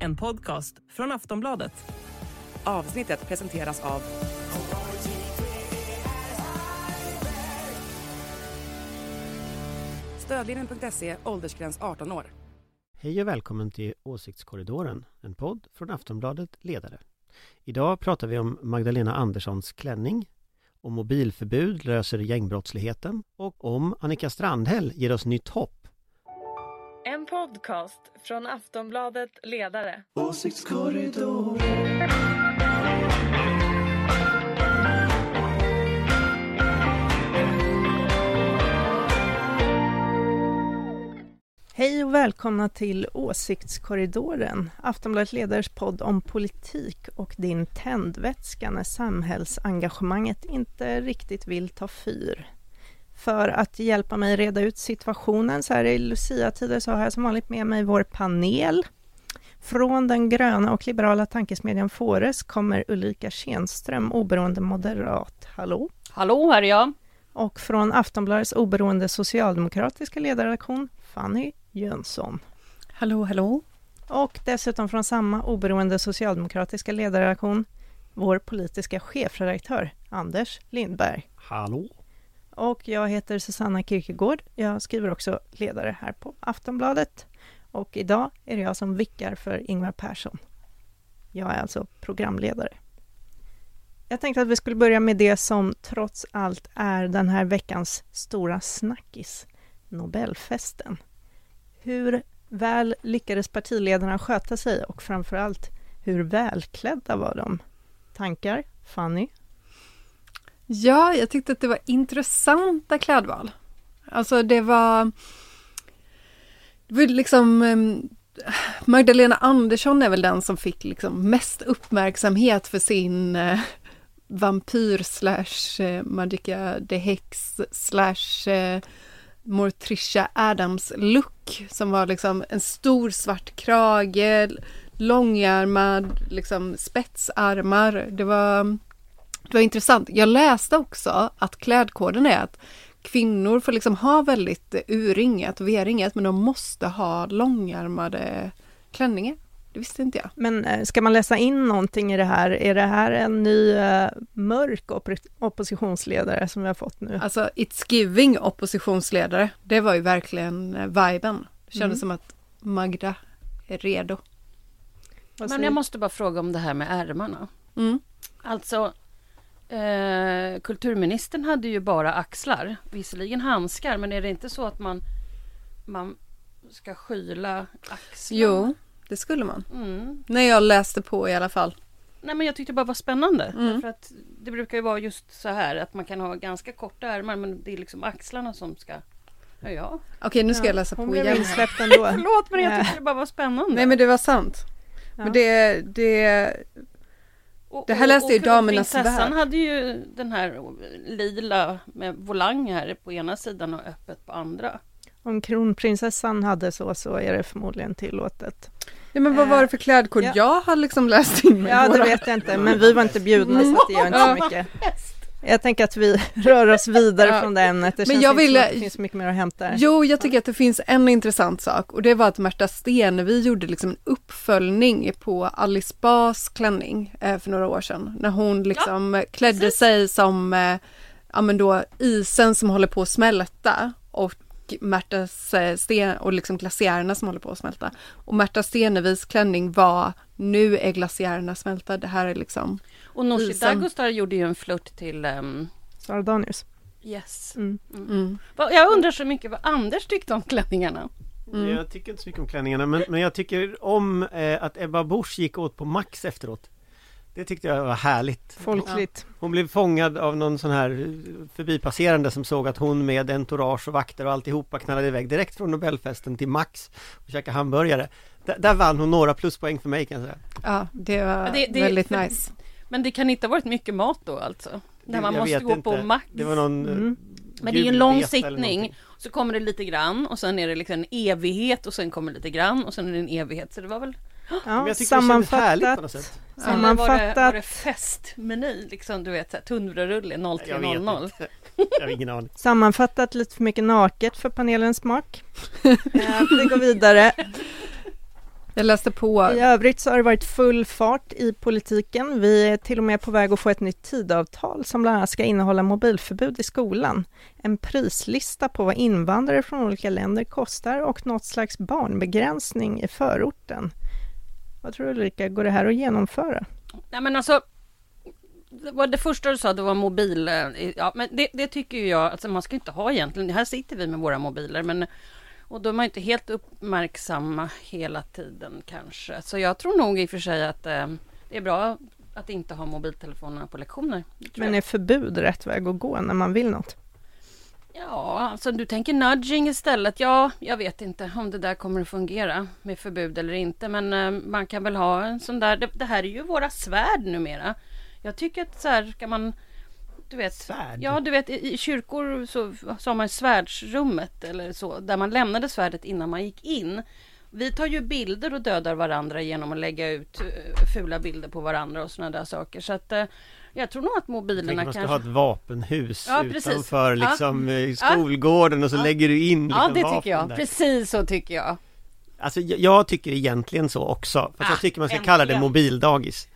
En podcast från Aftonbladet. Avsnittet presenteras av Stödlinjen.se, åldersgräns 18 år. Hej och välkommen till Åsiktskorridoren, en podd från Aftonbladet Ledare. Idag pratar vi om Magdalena Anderssons klänning, om mobilförbud löser gängbrottsligheten och om Annika Strandhäll ger oss nytt hopp. En podcast från Aftonbladet Ledare. Hej och välkomna till Åsiktskorridoren, Aftonbladet Ledares podd om politik och din tändvätska när samhällsengagemanget inte riktigt vill ta fyr. För att hjälpa mig reda ut situationen så här i Lucia-tider så har jag som vanligt med mig vår panel. Från den gröna och liberala tankesmedjan Fores kommer Ulrika Schenström, oberoende moderat. Hallå! Hallå, här är jag. Och från Aftonbladets oberoende socialdemokratiska ledarredaktion, Fanny Jönsson. Hallå, hallå. Och dessutom från samma oberoende socialdemokratiska ledarredaktion, vår politiska chefredaktör, Anders Lindberg. Hallå! Och jag heter Susanna Kierkegaard. Jag skriver också ledare här på Aftonbladet. Och idag är det jag som vickar för Ingvar Persson. Jag är alltså programledare. Jag tänkte att vi skulle börja med det som trots allt är den här veckans stora snackis, Nobelfesten. Hur väl lyckades partiledarna sköta sig och framför allt, hur välklädda var de? Tankar? Fanny? Ja, jag tyckte att det var intressanta klädval. Alltså det var... Det var liksom... Magdalena Andersson är väl den som fick liksom mest uppmärksamhet för sin eh, vampyr slash eh, Magica de Hex slash eh, Morticia Adams look som var liksom en stor svart krage, långärmad, liksom spetsarmar. Det var, det var intressant. Jag läste också att klädkoden är att kvinnor får liksom ha väldigt urringat och V-ringat men de måste ha långärmade klänningar. Det visste inte jag. Men eh, ska man läsa in någonting i det här? Är det här en ny eh, mörk op- oppositionsledare som vi har fått nu? Alltså It's Giving oppositionsledare, det var ju verkligen eh, viben. Det kändes Mm. som att Magda är redo. Men jag måste bara fråga om det här med ärmarna. Mm. Alltså, eh, kulturministern hade ju bara axlar, visserligen handskar, men är det inte så att man, man ska skyla axlarna? Jo, det skulle man. Mm. När jag läste på i alla fall. Nej, men jag tyckte det bara var spännande. Mm. För att det brukar ju vara just så här att man kan ha ganska korta ärmar, men det är liksom axlarna som ska... Ja, ja. Okej, nu ska Ja, jag läsa Hon på blev igen. insläppt ändå. Förlåt, men jag tyckte det bara var spännande. Nej, men det var sant. Ja. Men det, det, Det här läste och- ju Damernas Prinsessan Värld. hade ju den här lila med volang här på ena sidan och öppet på andra. Om kronprinsessan hade så, så är det förmodligen tillåtet. Ja, men vad var det för klädkod? Ja. Jag har liksom läst in mig Ja, det vet jag inte, men vi var inte bjudna så det gör inte så mycket. Jag tänker att vi rör oss vidare Ja. från det ämnet. Det Men jag ville- att det finns mycket mer att hämta. Jo, jag tycker att det finns en intressant sak och det var att Märta Stenevi gjorde liksom en uppföljning på Alice Bas klänning eh, för några år sedan. När hon liksom eh, klädde precis. sig som eh, ja, men då isen som håller på att smälta och Märtas eh, sten och liksom glaciärerna som håller på att smälta. Och Märta Stenevis klänning var nu är glaciärerna smälta, det här är liksom Och Nooshi. Dadgostar gjorde ju en flört till um, Sara Danius. Yes. Mm. mm. Va- Jag undrar så mycket vad Anders tyckte om klänningarna. Mm. Jag tycker inte så mycket om klänningarna men, men jag tycker om eh, att Ebba Busch gick åt på Max efteråt. Det tyckte jag var härligt. Folkligt. Hon blev fångad av någon sån här eh, förbipasserande som såg att hon med entourage och vakter och alltihopa knallade iväg direkt från Nobelfesten till Max och käkade hamburgare. Där, där vann hon några pluspoäng för mig kan jag säga. Ja, det var Ja, det- det- väldigt för- nice. Men det kan inte ha varit mycket mat då alltså? När man Jag måste gå på inte. max. Det var någon eh, Mm. Men det är ju en lång sittning. Så kommer det lite grann och sen är det liksom en evighet och sen kommer lite grann och sen är det en evighet. Så det var väl... Men Ja, jag tyckte det kändes härligt på något sammanfattat. sätt. Eller var det, var det Sammanfattat. festmeny? Liksom du vet så här, tunnbrödsrulle Jag vet 03.00. inte. Jag har ingen aning. Sammanfattat lite för mycket naket för panelens smak. Vi går vidare. Jag läste på. I övrigt så har det varit full fart i politiken. Vi är till och med på väg att få ett nytt tidavtal som bland annat ska innehålla mobilförbud i skolan, en prislista på vad invandrare från olika länder kostar och något slags barnbegränsning i förorten. Vad tror du Ulrika, går det här att genomföra? Nej men alltså det, var det första du sa, det var mobil. eh, Ja, men det, det tycker jag, alltså man ska inte ha egentligen. Här sitter vi med våra mobiler, men och de är inte helt uppmärksamma hela tiden kanske. Så jag tror nog i och för sig att eh, det är bra att inte ha mobiltelefonerna på lektioner. Men är förbud rätt väg att gå när man vill något? Ja, alltså du tänker nudging istället. Ja, jag vet inte om det där kommer att fungera med förbud eller inte. Men eh, man kan väl ha en sån där. Det, det här är ju våra svärd numera. Jag tycker att så här kan man. Du vet, Svärd? Ja, du vet i, kyrkor så, så har man svärdsrummet eller så. Där man lämnade svärdet innan man gick in. Vi tar ju bilder och dödar varandra genom att lägga ut eh, fula bilder på varandra och sådana där saker. Så att eh, jag tror nog att mobilerna man ska kanske... ha ett vapenhus Ja, utanför Ja. liksom eh, skolgården och så Ja. lägger du in Ja, liksom det vapen tycker jag. där. Precis så tycker jag. Alltså jag, jag tycker egentligen så också. Fast Ah, jag tycker man ska kalla det äntligen. mobildagis.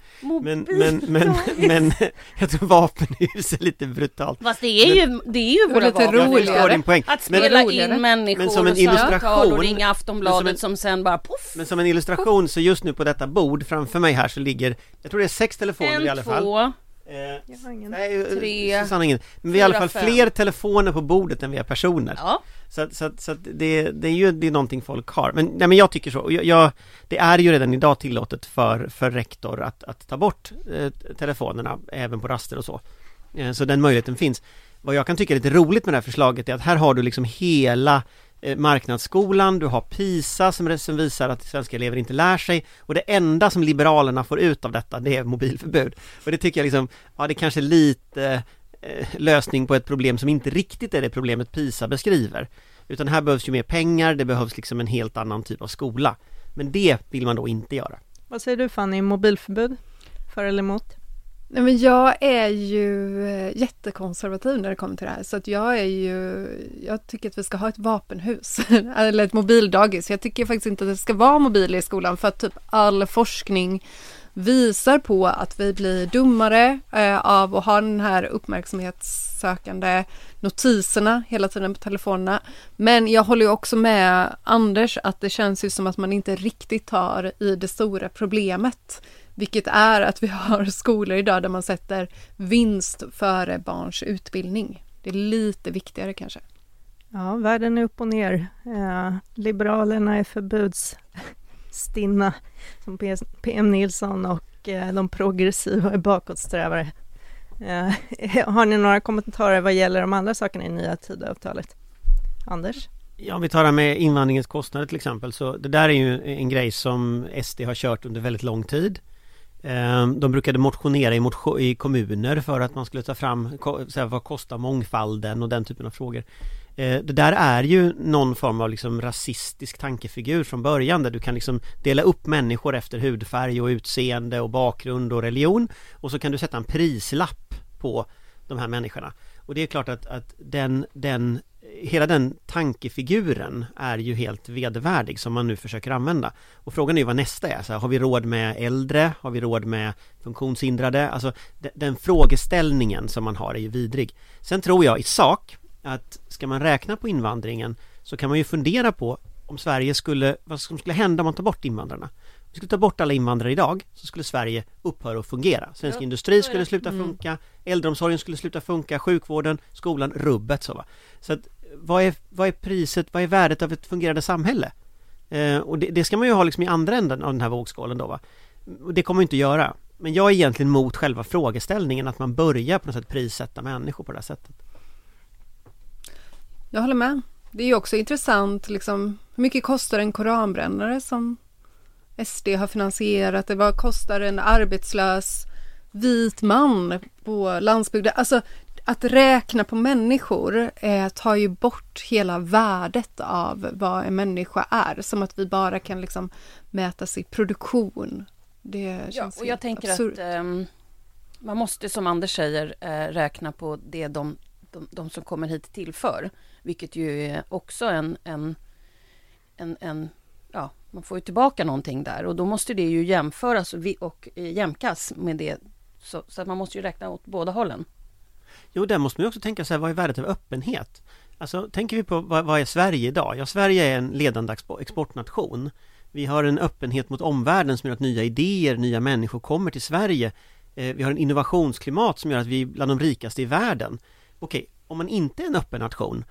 Men, men, men, men jag tror vapenhus är lite brutalt. Fast det är ju, det är ju våra lite vapen. Roligare. förstår din poäng. Att Men, spela roligare. in människor Men som en samtal och illustration- ringa men Aftonbladet som en- som sen bara poff! men som en illustration så just nu på detta bord framför mig här så ligger Jag tror det är sex telefoner i alla En, fall. Eh, Jag har ingen. nej, Tre, Susanne har ingen. Men vi har i alla fall fem. fler telefoner på bordet än vi har personer. ja. Så, att- så, att- så att det, det är ju det är någonting folk har. Men, nej, men jag tycker så. Jag, jag, det är ju redan idag tillåtet för, för rektor att, att ta bort eh, telefonerna även på raster och så. Eh, så den möjligheten finns. Vad jag kan tycka är lite roligt med det här förslaget är att här har du liksom hela eh, Eh, marknadsskolan, du har PISA som, som visar att svenska elever inte lär sig och det enda som Liberalerna får ut av detta det är mobilförbud. Och det tycker jag liksom, ja det kanske är lite eh, lösning på ett problem som inte riktigt är det problemet PISA beskriver. Utan här behövs ju mer pengar, det behövs liksom en helt annan typ av skola. Men det vill man då inte göra. Vad säger du Fanny, mobilförbud? För eller emot? Nej, men jag är ju eh, jättekonservativ när det kommer till det här så att jag är ju, jag tycker att vi ska ha ett vapenhus eller ett mobildagis. Jag tycker faktiskt inte att det ska vara mobiler i skolan för att typ all forskning visar på att vi blir dummare eh, av att ha den här uppmärksamhetssökande notiserna hela tiden på telefonerna. Men jag håller ju också med Anders att det känns ju som att man inte riktigt tar i det stora problemet. Vilket är att vi har skolor idag där man sätter vinst före barns utbildning. Det är lite viktigare kanske. Ja, världen är upp och ner. Eh, liberalerna är förbudsstinna, som PM Nilsson, och eh, de progressiva är bakåtsträvare. Eh, har ni några kommentarer vad gäller de andra sakerna i nya Tidöavtalet? Anders? Ja, om vi tar det med invandringens kostnader till exempel så det där är ju en grej som SD har kört under väldigt lång tid. Ehm, de brukade motionera i, motion, i kommuner för att man skulle ta fram så här, vad kostar mångfalden och den typen av frågor. Ehm, det där är ju någon form av liksom rasistisk tankefigur från början där du kan liksom dela upp människor efter hudfärg och utseende och bakgrund och religion och så kan du sätta en prislapp på de här människorna. Och det är klart att, att den, den, hela den tankefiguren är ju helt vedervärdig som man nu försöker använda. Och frågan är ju vad nästa är. Så här, har vi råd med äldre? Har vi råd med funktionshindrade? Alltså den, den frågeställningen som man har är ju vidrig. Sen tror jag i sak att ska man räkna på invandringen så kan man ju fundera på om Sverige skulle, vad som skulle hända om man tar bort invandrarna. Om vi skulle ta bort alla invandrare idag så skulle Sverige upphöra att fungera. Svensk industri skulle sluta Mm. funka, äldreomsorgen skulle sluta funka, sjukvården, skolan, rubbet så va. Så att vad är, vad är priset, vad är värdet av ett fungerande samhälle? Eh, och det, det ska man ju ha liksom i andra änden av den här vågskålen då va. Och det kommer man inte att göra. Men jag är egentligen mot själva frågeställningen att man börjar på något sätt prissätta människor på det här sättet. Jag håller med. Det är ju också intressant, liksom, hur mycket kostar en koranbrännare som SD har finansierat? Det vad kostar en arbetslös vit man på landsbygden? Alltså, att räkna på människor eh, tar ju bort hela värdet av vad en människa är. Som att vi bara kan liksom mätas i produktion. Det Ja, känns och jag tänker absurt. att ehm, man måste som Anders säger eh, räkna på det de de, de som kommer hit tillför. Vilket ju är också en, en, en, en ja, man får ju tillbaka någonting där och då måste det ju jämföras och, och jämkas med det. Så, så, att man måste ju räkna åt båda hållen. Jo, där måste man också tänka sig vad är värdet av öppenhet? Alltså, tänker vi på vad, vad är Sverige idag? Ja, Sverige är en ledande exportnation. Vi har en öppenhet mot omvärlden som gör att nya idéer, nya människor kommer till Sverige. Eh, vi har en innovationsklimat som gör att vi är bland de rikaste i världen. Okej, om man inte är en öppen nation,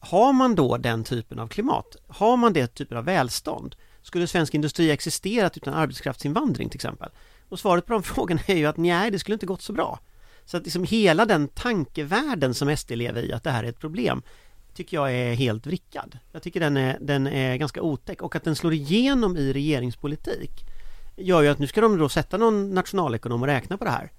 har man då den typen av klimat? Har man det typen av välstånd? Skulle svensk industri existerat utan arbetskraftsinvandring till exempel? Och svaret på de frågorna är ju att nej, det skulle inte gått så bra. Så att liksom hela den tankevärlden som SD lever i, att det här är ett problem, tycker jag är helt vrickad. Jag tycker den är, den är ganska otäck och att den slår igenom i regeringspolitik gör ju att nu ska de då sätta någon nationalekonom och räkna på det här.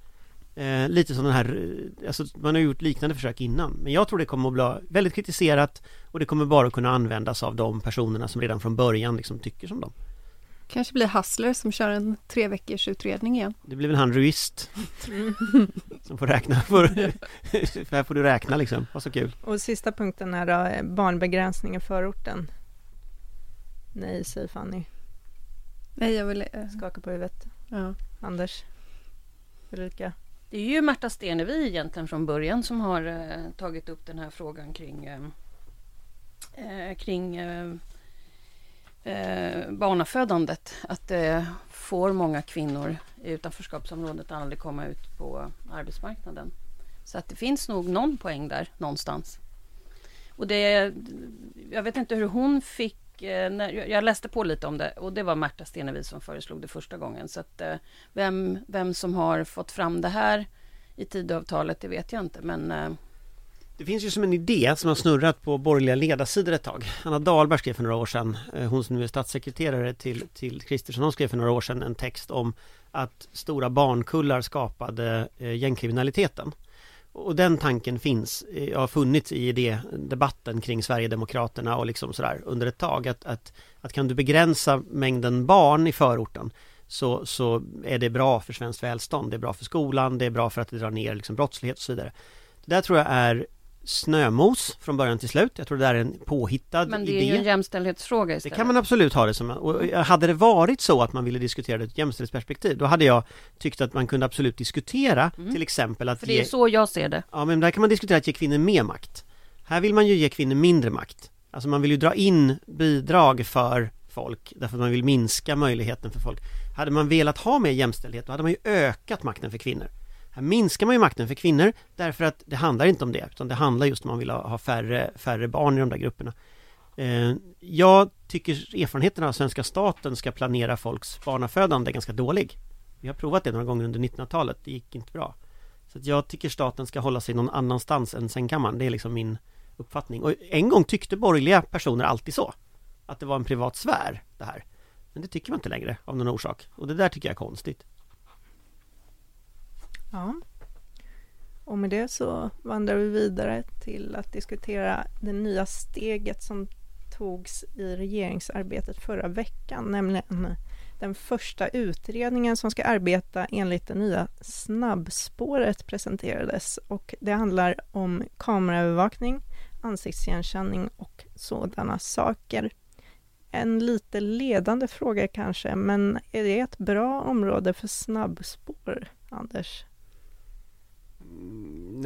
Eh, lite som den här, alltså man har gjort liknande försök innan. Men jag tror det kommer att bli väldigt kritiserat och det kommer bara kunna användas av de personerna som redan från början liksom tycker som dem. Kanske blir Hassler som kör en tre veckors utredning igen. Det blir väl han Ruist som får räkna. För, här får du räkna liksom, vad så kul. Och sista punkten är då barnbegränsning i förorten. Nej, säger Fanny. Nej, jag vill... Äh... Skaka på huvudet. Ja. Anders? Ulrika? Det är ju Märta Stenevi egentligen från början som har eh, tagit upp den här frågan kring, eh, eh kring eh, eh, barnafödandet. Att det får många kvinnor i utanförskapsområdet aldrig komma ut på arbetsmarknaden. Så att det finns nog någon poäng där någonstans. Och det, jag vet inte hur hon fick eh, när, jag läste på lite om det och det var Märta Stenevi som föreslog det första gången. Så att, eh, vem, vem som har fått fram det här i Tidöavtalet, det vet jag inte. Men eh, det finns ju som en idé som har snurrat på borgerliga ledarsidor ett tag. Anna Dahlberg skrev för några år sedan, eh, hon som nu är statssekreterare till, till Kristersson, hon skrev för några år sedan en text om att stora barnkullar skapade eh, gängkriminaliteten. Och den tanken finns, eh, har funnits i det, debatten kring Sverigedemokraterna och liksom sådär under ett tag. Att, att, att kan du begränsa mängden barn i förorten så, så är det bra för svenskt välstånd, det är bra för skolan, det är bra för att det drar ner liksom brottslighet och så vidare. Det där tror jag är snömos från början till slut. Jag tror det där är en påhittad idé. Men det är idé. ju en jämställdhetsfråga istället. Det kan man absolut ha det som. Och hade det varit så att man ville diskutera det ur ett jämställdhetsperspektiv, då hade jag tyckt att man kunde absolut diskutera mm. till exempel att För det är ge... så jag ser det. Ja, men där kan man diskutera att ge kvinnor mer makt. Här vill man ju ge kvinnor mindre makt. Alltså man vill ju dra in bidrag för folk därför att man vill minska möjligheten för folk. Hade man velat ha mer jämställdhet, då hade man ju ökat makten för kvinnor. Här minskar man ju makten för kvinnor därför att det handlar inte om det utan det handlar just om man vill ha färre, färre barn i de där grupperna. Eh, jag tycker erfarenheterna av svenska staten ska planera folks barnafödande är ganska dålig. Vi har provat det några gånger under 1900-talet, det gick inte bra. Så jag tycker staten ska hålla sig någon annanstans än sängkammaren, det är liksom min uppfattning. Och en gång tyckte borgerliga personer alltid så. Att det var en privat sfär, det här. Men det tycker man inte längre av någon orsak. Och det där tycker jag är konstigt. Ja. Och med det så vandrar vi vidare till att diskutera det nya steget som togs i regeringsarbetet förra veckan, nämligen den första utredningen som ska arbeta enligt det nya snabbspåret presenterades och det handlar om kameraövervakning, ansiktsigenkänning och sådana saker. En lite ledande fråga kanske, men är det ett bra område för snabbspår, Anders?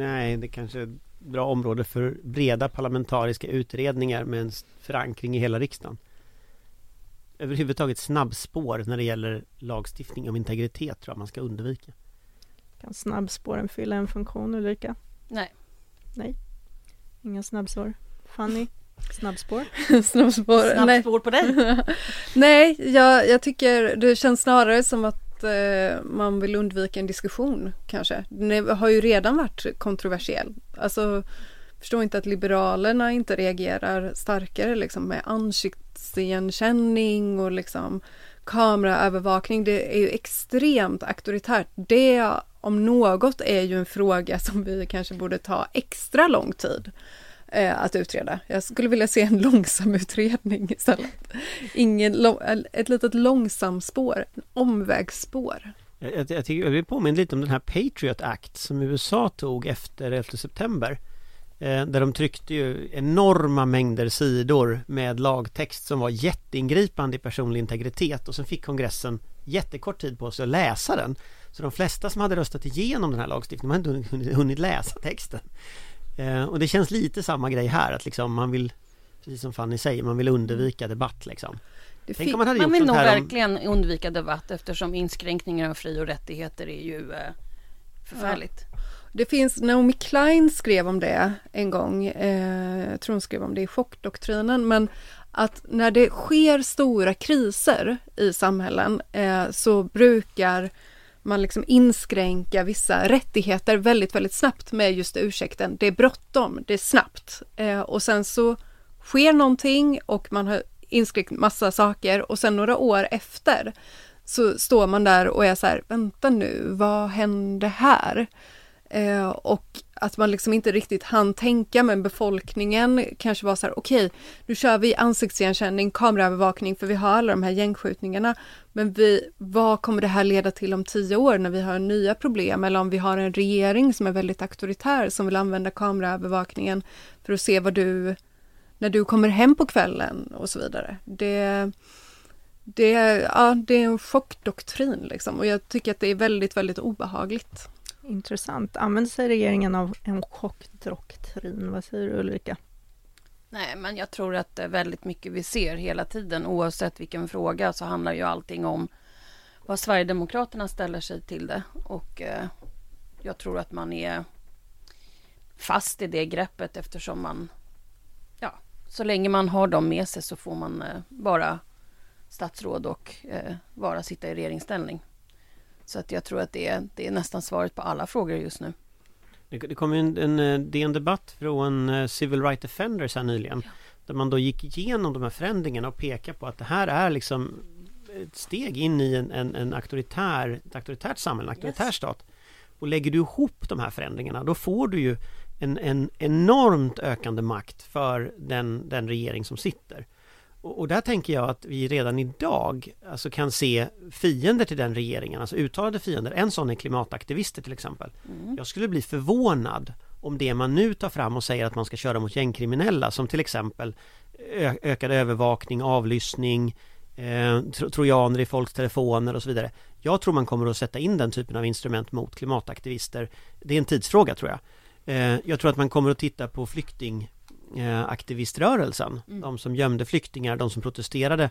Nej, det kanske är ett bra område för breda parlamentariska utredningar med en förankring i hela riksdagen. Överhuvudtaget snabbspår när det gäller lagstiftning om integritet tror jag man ska undvika. Kan snabbspåren fylla en funktion Ulrika? Nej. Nej. Inga snabbspår. Fanny? Snabbspår? snabbspår? Snabbspår på dig? Nej, jag, jag tycker det känns snarare som att eh, man vill undvika en diskussion kanske. Den har ju redan varit kontroversiell. Alltså, förstår inte att Liberalerna inte reagerar starkare liksom med ansiktsigenkänning och liksom kameraövervakning. Det är ju extremt auktoritärt. Det om något är ju en fråga som vi kanske borde ta extra lång tid eh, att utreda. Jag skulle vilja se en långsam utredning istället. Ingen, ett litet långsamspår, omvägsspår. Jag, jag, jag, jag vill påminna lite om den här Patriot Act som USA tog efter 11 september. eh, där de tryckte ju enorma mängder sidor med lagtext som var jätteingripande i personlig integritet och sen fick kongressen jättekort tid på sig att läsa den. Så de flesta som hade röstat igenom den här lagstiftningen hade inte hunnit läsa texten. Eh, och det känns lite samma grej här att liksom man vill Precis som Fanny säger, man vill undvika debatt liksom. Det Tänk om man hade Man gjort vill nog här om... verkligen undvika debatt eftersom inskränkningar av fri och rättigheter är ju eh, förfärligt. Det finns, Naomi Klein skrev om det en gång, eh, jag tror hon skrev om det i chockdoktrinen, men att när det sker stora kriser i samhällen eh, så brukar man liksom inskränka vissa rättigheter väldigt, väldigt snabbt med just ursäkten. Det är bråttom, det är snabbt. Eh, och sen så sker någonting och man har inskränkt massa saker och sen några år efter så står man där och är så här, vänta nu, vad hände här? Eh, och att man liksom inte riktigt hann tänka men befolkningen kanske var så här, okej, nu kör vi ansiktsigenkänning, kameraövervakning för vi har alla de här gängskjutningarna. Men vi, vad kommer det här leda till om tio år när vi har nya problem eller om vi har en regering som är väldigt auktoritär som vill använda kameraövervakningen för att se vad du, när du kommer hem på kvällen och så vidare. Det, det, ja, det är en chockdoktrin liksom och jag tycker att det är väldigt, väldigt obehagligt. Intressant. Använder sig regeringen av en chockdoktrin? Vad säger du Ulrika? Nej, men jag tror att väldigt mycket vi ser hela tiden, oavsett vilken fråga, så handlar ju allting om vad Sverigedemokraterna ställer sig till det. Och eh, jag tror att man är fast i det greppet eftersom man, ja, så länge man har dem med sig så får man eh, bara statsråd och eh, bara sitta i regeringsställning. Så att jag tror att det är, det är nästan svaret på alla frågor just nu. Det, det kom en, en eh, DN Debatt från eh, Civil Rights Defenders här nyligen. Där man då gick igenom de här förändringarna och pekar på att det här är liksom ett steg in i en, en, en auktoritär, ett auktoritärt samhälle, en auktoritär Yes. stat. Och lägger du ihop de här förändringarna då får du ju en, en enormt ökande makt för den, den regering som sitter. Och, och där tänker jag att vi redan idag alltså kan se fiender till den regeringen, alltså uttalade fiender. En sån är klimataktivister till exempel. Jag skulle bli förvånad om det man nu tar fram och säger att man ska köra mot gängkriminella som till exempel ökad övervakning, avlyssning, eh, tro- trojaner i folks telefoner och så vidare. Jag tror man kommer att sätta in den typen av instrument mot klimataktivister. Det är en tidsfråga tror jag. Eh, jag tror att man kommer att titta på flykting eh, aktiviströrelsen. De som gömde flyktingar, de som protesterade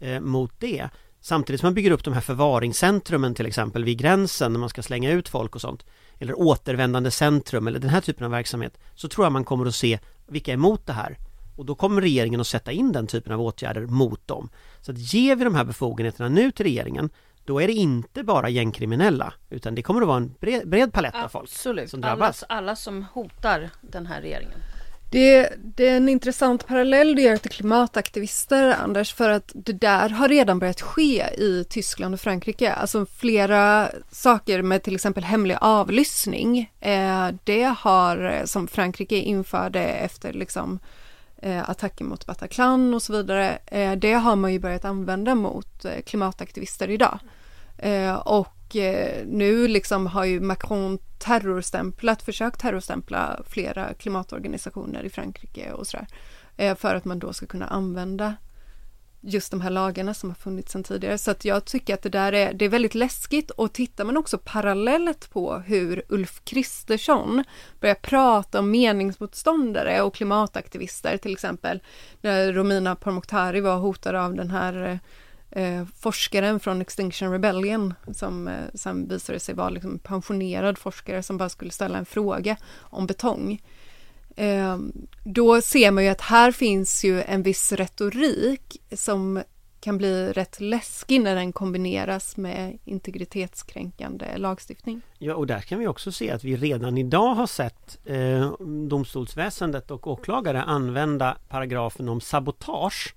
eh, mot det. Samtidigt som man bygger upp de här förvaringscentrumen till exempel vid gränsen när man ska slänga ut folk och sånt. Eller återvändande centrum eller den här typen av verksamhet. Så tror jag man kommer att se vilka är emot det här. Och då kommer regeringen att sätta in den typen av åtgärder mot dem. Så att ger vi de här befogenheterna nu till regeringen då är det inte bara gängkriminella utan det kommer att vara en bred, bred palett av folk Absolut. som Alla, drabbas. alla som hotar den här regeringen. Det, det är en intressant parallell du gör till klimataktivister, Anders, för att det där har redan börjat ske i Tyskland och Frankrike. Alltså flera saker med till exempel hemlig avlyssning. Eh, det har, eh, som Frankrike införde efter liksom eh, attacken mot Bataclan och så vidare, eh, det har man ju börjat använda mot eh, klimataktivister idag. Eh, och eh, nu liksom har ju Macron terrorstämplat, försökt terrorstämpla flera klimatorganisationer i Frankrike och sådär. Eh, för att man då ska kunna använda just de här lagarna som har funnits sedan tidigare. Så att jag tycker att det där är, det är väldigt läskigt och tittar man också parallellt på hur Ulf Kristersson börjar prata om meningsmotståndare och klimataktivister till exempel. När Romina Pourmokhtari var hotad av den här eh, eh, forskaren från Extinction Rebellion som eh, sen visade sig vara liksom pensionerad forskare som bara skulle ställa en fråga om betong. Eh, då ser man ju att här finns ju en viss retorik som kan bli rätt läskig när den kombineras med integritetskränkande lagstiftning. Ja, och där kan vi också se att vi redan idag har sett eh, domstolsväsendet och åklagare använda paragrafen om sabotage.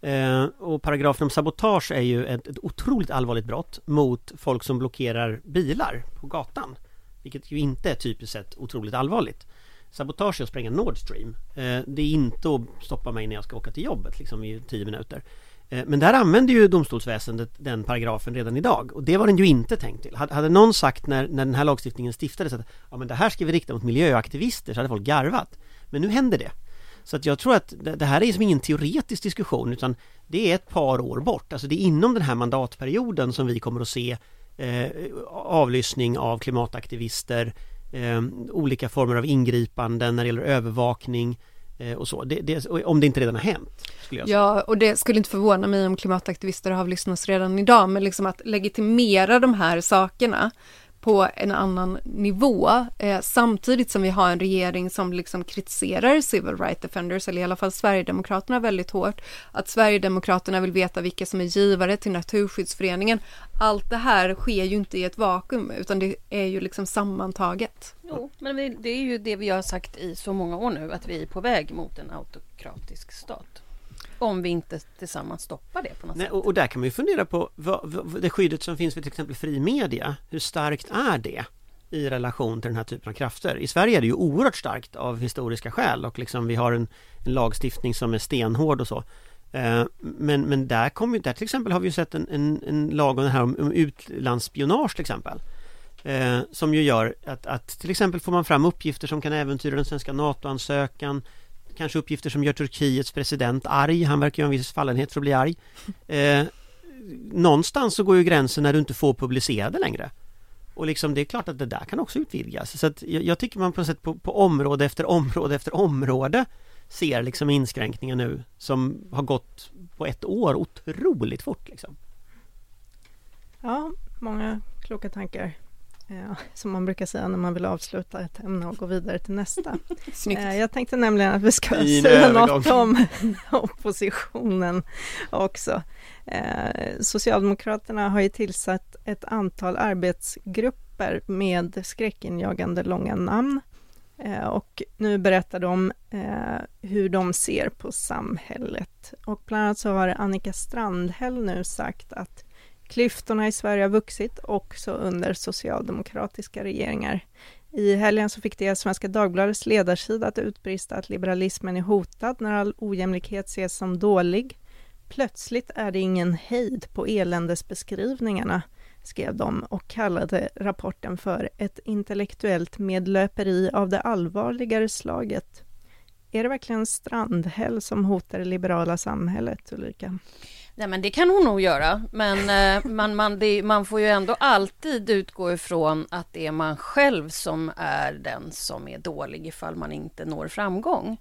Eh, och paragrafen om sabotage är ju ett, ett otroligt allvarligt brott mot folk som blockerar bilar på gatan. Vilket ju inte är typiskt sett otroligt allvarligt. Sabotage är att spränga Nord Stream. Eh, det är inte att stoppa mig när jag ska åka till jobbet liksom i tio minuter. Eh, Men där använder ju domstolsväsendet den paragrafen redan idag och det var den ju inte tänkt till. Hade hade någon sagt när, när den här lagstiftningen stiftades att ja, men det här ska vi rikta mot miljöaktivister så hade folk garvat. Men nu händer det. Så att jag tror att det här är som ingen teoretisk diskussion utan det är ett par år bort. Alltså det är inom den här mandatperioden som vi kommer att se eh, avlyssning av klimataktivister, eh, olika former av ingripanden när det gäller övervakning eh, och så. Det, det, om det inte redan har hänt. Skulle jag säga. Ja, och det skulle inte förvåna mig om klimataktivister avlyssnas redan idag, men liksom att legitimera de här sakerna på en annan nivå, eh, samtidigt som vi har en regering som liksom kritiserar civil rights defenders, eller i alla fall Sverigedemokraterna väldigt hårt, att Sverigedemokraterna vill veta vilka som är givare till Naturskyddsföreningen. Allt det här sker ju inte i ett vakuum, utan det är ju liksom sammantaget. Jo, men det är ju det vi har sagt i så många år nu, att vi är på väg mot en autokratisk stat. Om vi inte tillsammans stoppar det på något Nej, sätt. och, och där kan man ju fundera på vad, vad, det skyddet som finns för till exempel fri media. Hur starkt är det i relation till den här typen av krafter? I Sverige är det ju oerhört starkt av historiska skäl och liksom vi har en, en lagstiftning som är stenhård och så. Eh, Men, men där, kommer, där till exempel har vi ju sett en, en, en lag om det här om, om utlandsspionage till exempel. Eh, som ju gör att, att till exempel får man fram uppgifter som kan äventyra den svenska NATO-ansökan Kanske uppgifter som gör Turkiets president arg, han verkar ju ha en viss fallenhet för att bli arg. Eh, Någonstans så går ju gränsen när du inte får publicera det längre. Och liksom det är klart att det där kan också utvidgas. Så att jag, jag tycker man på något sätt på, på område efter område efter område Ser liksom inskränkningar nu som har gått på ett år otroligt fort liksom. Ja, många kloka tankar. Ja, som man brukar säga när man vill avsluta ett ämne och gå vidare till nästa. Eh, Jag tänkte nämligen att vi ska Fin säga övergång. något om oppositionen också. Eh, Socialdemokraterna har ju tillsatt ett antal arbetsgrupper med skräckinjagande långa namn. Eh, Och nu berättar de eh, hur de ser på samhället. Och bland annat så har Annika Strandhäll nu sagt att klyftorna i Sverige har vuxit också under socialdemokratiska regeringar. I helgen så fick det Svenska Dagbladets ledarsida att utbrista att liberalismen är hotad när all ojämlikhet ses som dålig. Plötsligt är det ingen hejd på eländesbeskrivningarna, skrev de och kallade rapporten för ett intellektuellt medlöperi av det allvarligare slaget. Är det verkligen Strandhäll som hotar det liberala samhället, Ulrika? Nej, men det kan hon nog göra, men eh, man, man, det, man får ju ändå alltid utgå ifrån att det är man själv som är den som är dålig ifall man inte når framgång.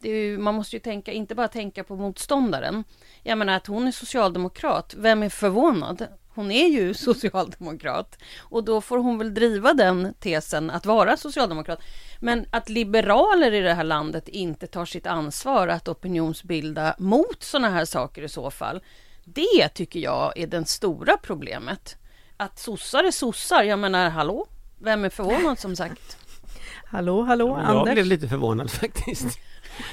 Det är ju, man måste ju tänka, inte bara tänka på motståndaren. Jag menar att hon är socialdemokrat, vem är förvånad? Hon är ju socialdemokrat och då får hon väl driva den tesen att vara socialdemokrat. Men att liberaler i det här landet inte tar sitt ansvar att opinionsbilda mot sådana här saker i så fall, det tycker jag är det stora problemet. Att sossar är sossar, jag menar hallå? Vem är förvånad som sagt? Hallå, hallå, Jag Anders? blev lite förvånad faktiskt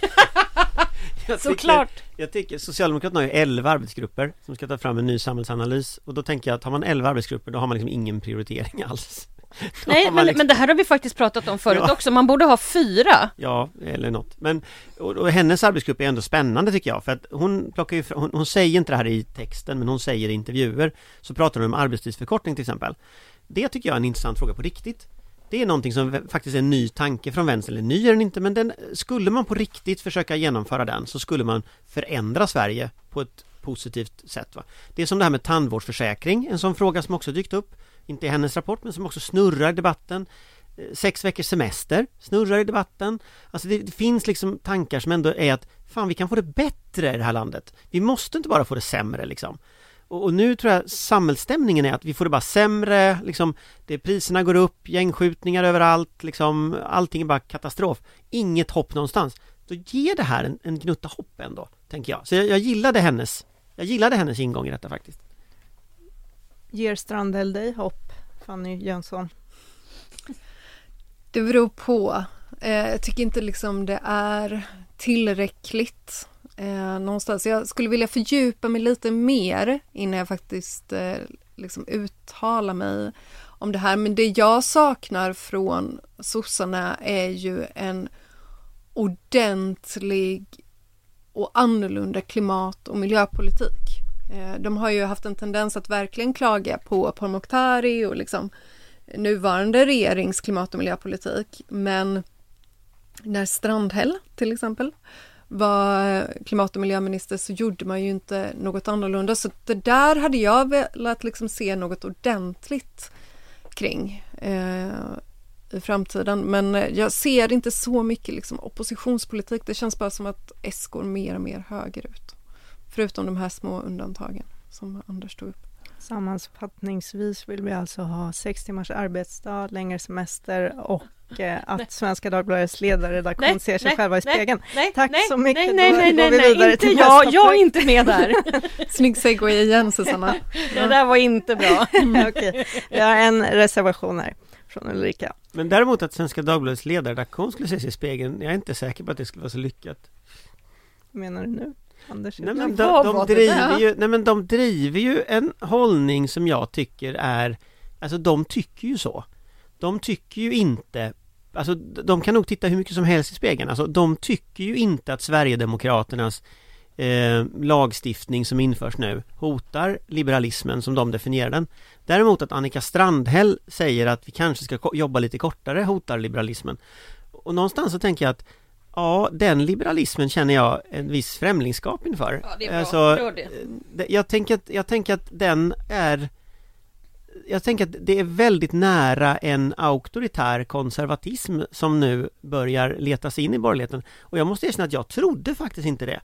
jag Såklart. Tycker, jag tycker Socialdemokraterna har ju 11 arbetsgrupper som ska ta fram en ny samhällsanalys och då tänker jag att har man 11 arbetsgrupper då har man liksom ingen prioritering alls Då Nej, men, liksom- men det här har vi faktiskt pratat om förut Ja. också. Man borde ha fyra. Ja, eller något. Men och, och hennes arbetsgrupp är ändå spännande tycker jag för att hon plockar ju, hon, hon säger inte det här i texten men hon säger i intervjuer så pratar hon om arbetstidsförkortning till exempel. Det tycker jag är en intressant fråga på riktigt. Det är någonting som faktiskt är en ny tanke från vänster, eller ny är den inte men den, skulle man på riktigt försöka genomföra den så skulle man förändra Sverige på ett positivt sätt. Va? Det är som det här med tandvårdsförsäkring, en sån fråga som också dykt upp, inte i hennes rapport men som också snurrar i debatten. Eh, sex veckors semester snurrar i debatten. Alltså det, det finns liksom tankar som ändå är att fan vi kan få det bättre i det här landet. Vi måste inte bara få det sämre liksom. Och, och nu tror jag samhällsstämningen är att vi får det bara sämre, liksom det, priserna går upp, gängskjutningar överallt, liksom allting är bara katastrof. Inget hopp någonstans. Då ger det här en, en gnutta hopp ändå, tänker jag. Så jag, jag gillade hennes, jag gillade hennes ingång i detta faktiskt. Ger Strandhäll dig hopp, Fanny Jönsson? Det beror på. Eh, jag tycker inte liksom det är tillräckligt eh, någonstans. Jag skulle vilja fördjupa mig lite mer innan jag faktiskt eh, liksom uttalar mig om det här. Men det jag saknar från sossarna är ju en ordentlig och annorlunda klimat och miljöpolitik. Eh, de har ju haft en tendens att verkligen klaga på Pourmokhtari och liksom nuvarande regerings klimat och miljöpolitik. Men när Strandhäll till exempel var klimat och miljöminister så gjorde man ju inte något annorlunda. Så det där hade jag velat liksom se något ordentligt kring eh, i framtiden. Men eh, jag ser inte så mycket liksom oppositionspolitik. Det känns bara som att S går mer och mer högerut. Förutom de här små undantagen som Anders tog upp. Sammanfattningsvis vill vi alltså ha sex timmars arbetsdag, längre semester och eh, att Svenska Dagbladets ledarredaktion Nej, ser sig nej, själva i nej, spegeln. Nej, Tack nej, så mycket. Nej, Då nej, nej, går vi nej, vidare nej till inte jag. nästa Jag är inte med där. Snygg segway igen Susanna. Det där var inte bra. Okej, vi har en reservation här från Ulrika. Men däremot att Svenska Dagbladets ledarredaktion skulle se sig i spegeln, jag är inte säker på att det skulle vara så lyckat. Vad menar du nu? Anders? Nej Men de, de, driver ju, nej men de driver ju en hållning som jag tycker är Alltså de tycker ju så. De tycker ju inte Alltså de kan nog titta hur mycket som helst i spegeln. Alltså de tycker ju inte att Sverigedemokraternas eh, lagstiftning som införs nu hotar liberalismen som de definierar den. Däremot att Annika Strandhäll säger att vi kanske ska jobba lite kortare hotar liberalismen. Och någonstans så tänker jag att Ja, den liberalismen känner jag en viss främlingskap inför. Ja, det är bra. Alltså, det. det- jag, tänker att, jag tänker att den är Jag tänker att det är väldigt nära en auktoritär konservatism som nu börjar leta sig in i borgerligheten. Och jag måste erkänna att jag trodde faktiskt inte det.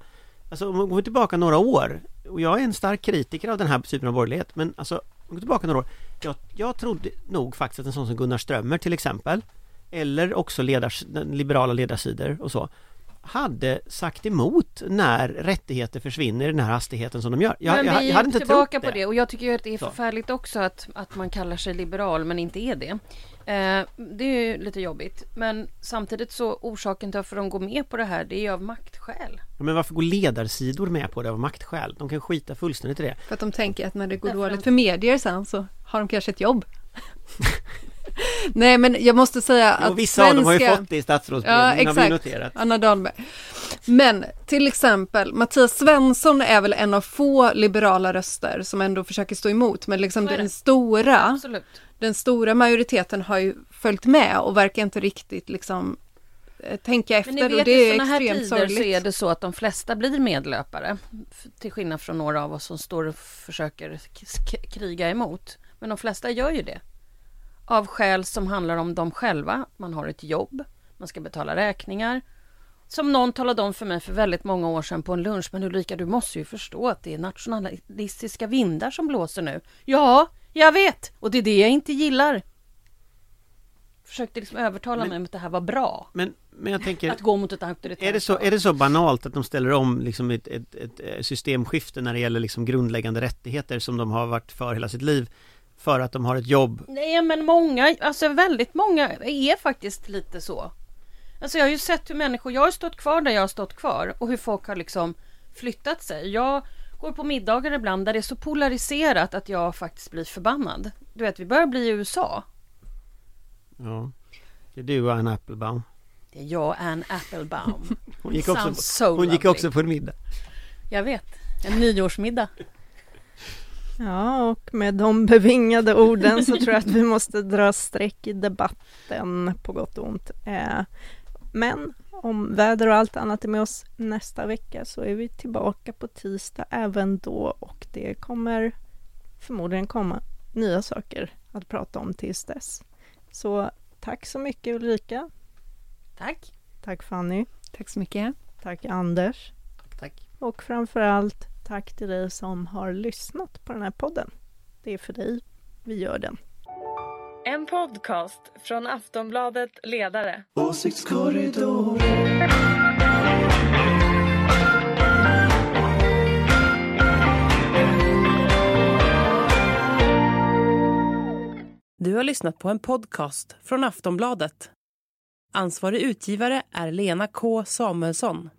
Alltså om vi går tillbaka några år, och jag är en stark kritiker av den här typen av borgerlighet, men alltså om vi går tillbaka några år, jag, jag trodde nog faktiskt att en sån som Gunnar Strömmer till exempel, eller också ledars, liberala ledarsidor och så, hade sagt emot när rättigheter försvinner i den här hastigheten som de gör. Jag, men jag, vi jag hade inte tillbaka trott på det och jag tycker ju att det är Så. förfärligt också att, att man kallar sig liberal men inte är det. Eh, det är ju lite jobbigt. Men samtidigt så orsaken till varför de går med på det här det är ju av maktskäl. Men varför går ledarsidor med på det av maktskäl? De kan skita fullständigt i det. För att de tänker att när det går Därför dåligt för medier sen så har de kanske ett jobb. Nej men jag måste säga att Och vissa av dem har ju svenska- fått det i Ja, statsrådsberedningen, har vi noterat. Anna Dahlberg. Men till exempel Mattias Svensson är väl en av få liberala röster som ändå försöker stå emot. Men liksom den stora, Absolut. den stora majoriteten har ju följt med och verkar inte riktigt liksom eh, tänka efter Men ni vet och det i är sådana här extremt tider sorgligt. så är det så att de flesta blir medlöpare. Till skillnad från några av oss som står och försöker kriga emot. Men de flesta gör ju det. Av skäl som handlar om dem själva. Man har ett jobb, man ska betala räkningar. Som någon talade om för mig för väldigt många år sedan på en lunch. Men Ulrika, du måste ju förstå att det är nationalistiska vindar som blåser nu. Ja, jag vet! Och det är det jag inte gillar. Försökte liksom övertala Men- mig om att det här var bra. Men, men jag tänker, Att gå mot ett auktoritärt är det, så, är det så banalt att de ställer om liksom ett, ett, ett eh, systemskifte när det gäller liksom grundläggande rättigheter som de har varit för hela sitt liv? För att de har ett jobb? Nej men många, alltså väldigt många är faktiskt lite så. Alltså jag har ju sett hur människor, jag har stått kvar där jag har stått kvar och hur folk har liksom flyttat sig. Jag går på middagar ibland där det är så polariserat att jag faktiskt blir förbannad. Du vet, vi börjar bli i USA. Ja. Det är du och Anna Applebaum. Det är jag, Ann Applebaum. Hon gick också, Sounds so hon gick också på en middag. Jag vet, en nyårsmiddag. Ja, och med de bevingade orden så tror jag att vi måste dra streck i debatten på gott och ont. Eh, Men om väder och allt annat är med oss nästa vecka så är vi tillbaka på tisdag även då och det kommer förmodligen komma nya saker att prata om tills dess. Så tack så mycket Ulrika. Tack. Tack Fanny. Tack så mycket. Tack Anders. Tack, tack. Och framför allt tack till dig som har lyssnat på den här podden. Det är för dig vi gör den. En podcast från Aftonbladet Ledare. Du har lyssnat på en podcast från Aftonbladet. Ansvarig utgivare är Lena K Samuelsson.